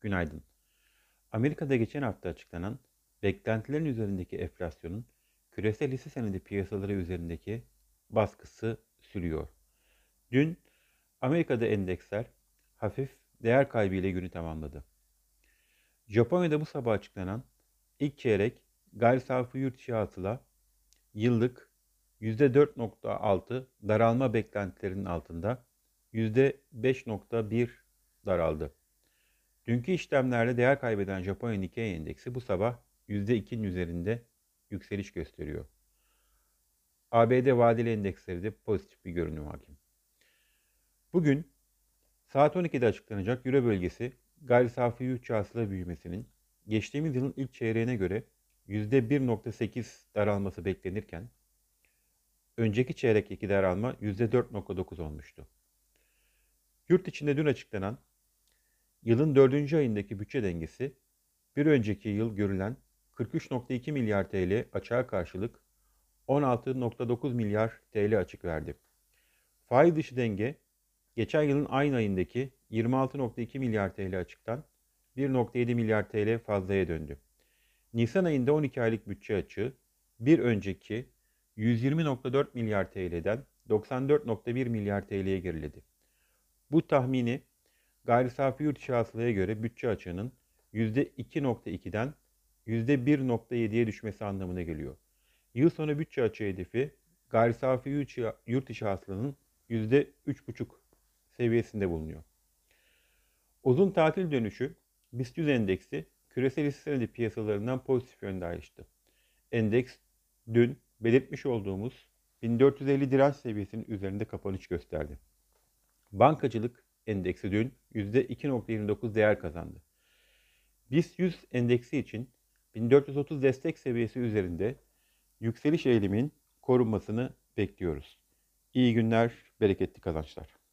Günaydın. Amerika'da geçen hafta açıklanan beklentilerin üzerindeki enflasyonun küresel hisse senedi piyasaları üzerindeki baskısı sürüyor. Dün Amerika'da endeksler hafif değer kaybıyla günü tamamladı. Japonya'da bu sabah açıklanan ilk çeyrek gayri safi yurt içi hasıla yıllık %4.6 daralma beklentilerinin altında %5.1 daraldı. Dünkü işlemlerde değer kaybeden Japonya Nikkei endeksi bu sabah %2'nin üzerinde yükseliş gösteriyor. ABD vadeli endeksleri de pozitif bir görünüm hakim. Bugün saat 12'de açıklanacak Euro bölgesi gayri safi yurt hasıla büyümesinin geçtiğimiz yılın ilk çeyreğine göre %1.8 daralması beklenirken önceki çeyrekteki daralma %4.9 olmuştu. Yurt içinde dün açıklanan yılın dördüncü ayındaki bütçe dengesi bir önceki yıl görülen 43.2 milyar TL açığa karşılık 16.9 milyar TL açık verdi. Faiz dışı denge geçen yılın aynı ayındaki 26.2 milyar TL açıktan 1.7 milyar TL fazlaya döndü. Nisan ayında 12 aylık bütçe açığı bir önceki 120.4 milyar TL'den 94.1 milyar TL'ye geriledi. Bu tahmini gayri safi yurt içi hasılaya göre bütçe açığının %2.2'den %1.7'ye düşmesi anlamına geliyor. Yıl sonu bütçe açığı hedefi gayri safi yurt içi hasılanın %3.5 seviyesinde bulunuyor. Uzun tatil dönüşü BIST 100 endeksi küresel hisse senedi piyasalarından pozitif yönde ayrıştı. Endeks dün belirtmiş olduğumuz 1450 direnç seviyesinin üzerinde kapanış gösterdi. Bankacılık endeksi dün %2.29 değer kazandı. BIST 100 endeksi için 1430 destek seviyesi üzerinde yükseliş eğilimin korunmasını bekliyoruz. İyi günler, bereketli kazançlar.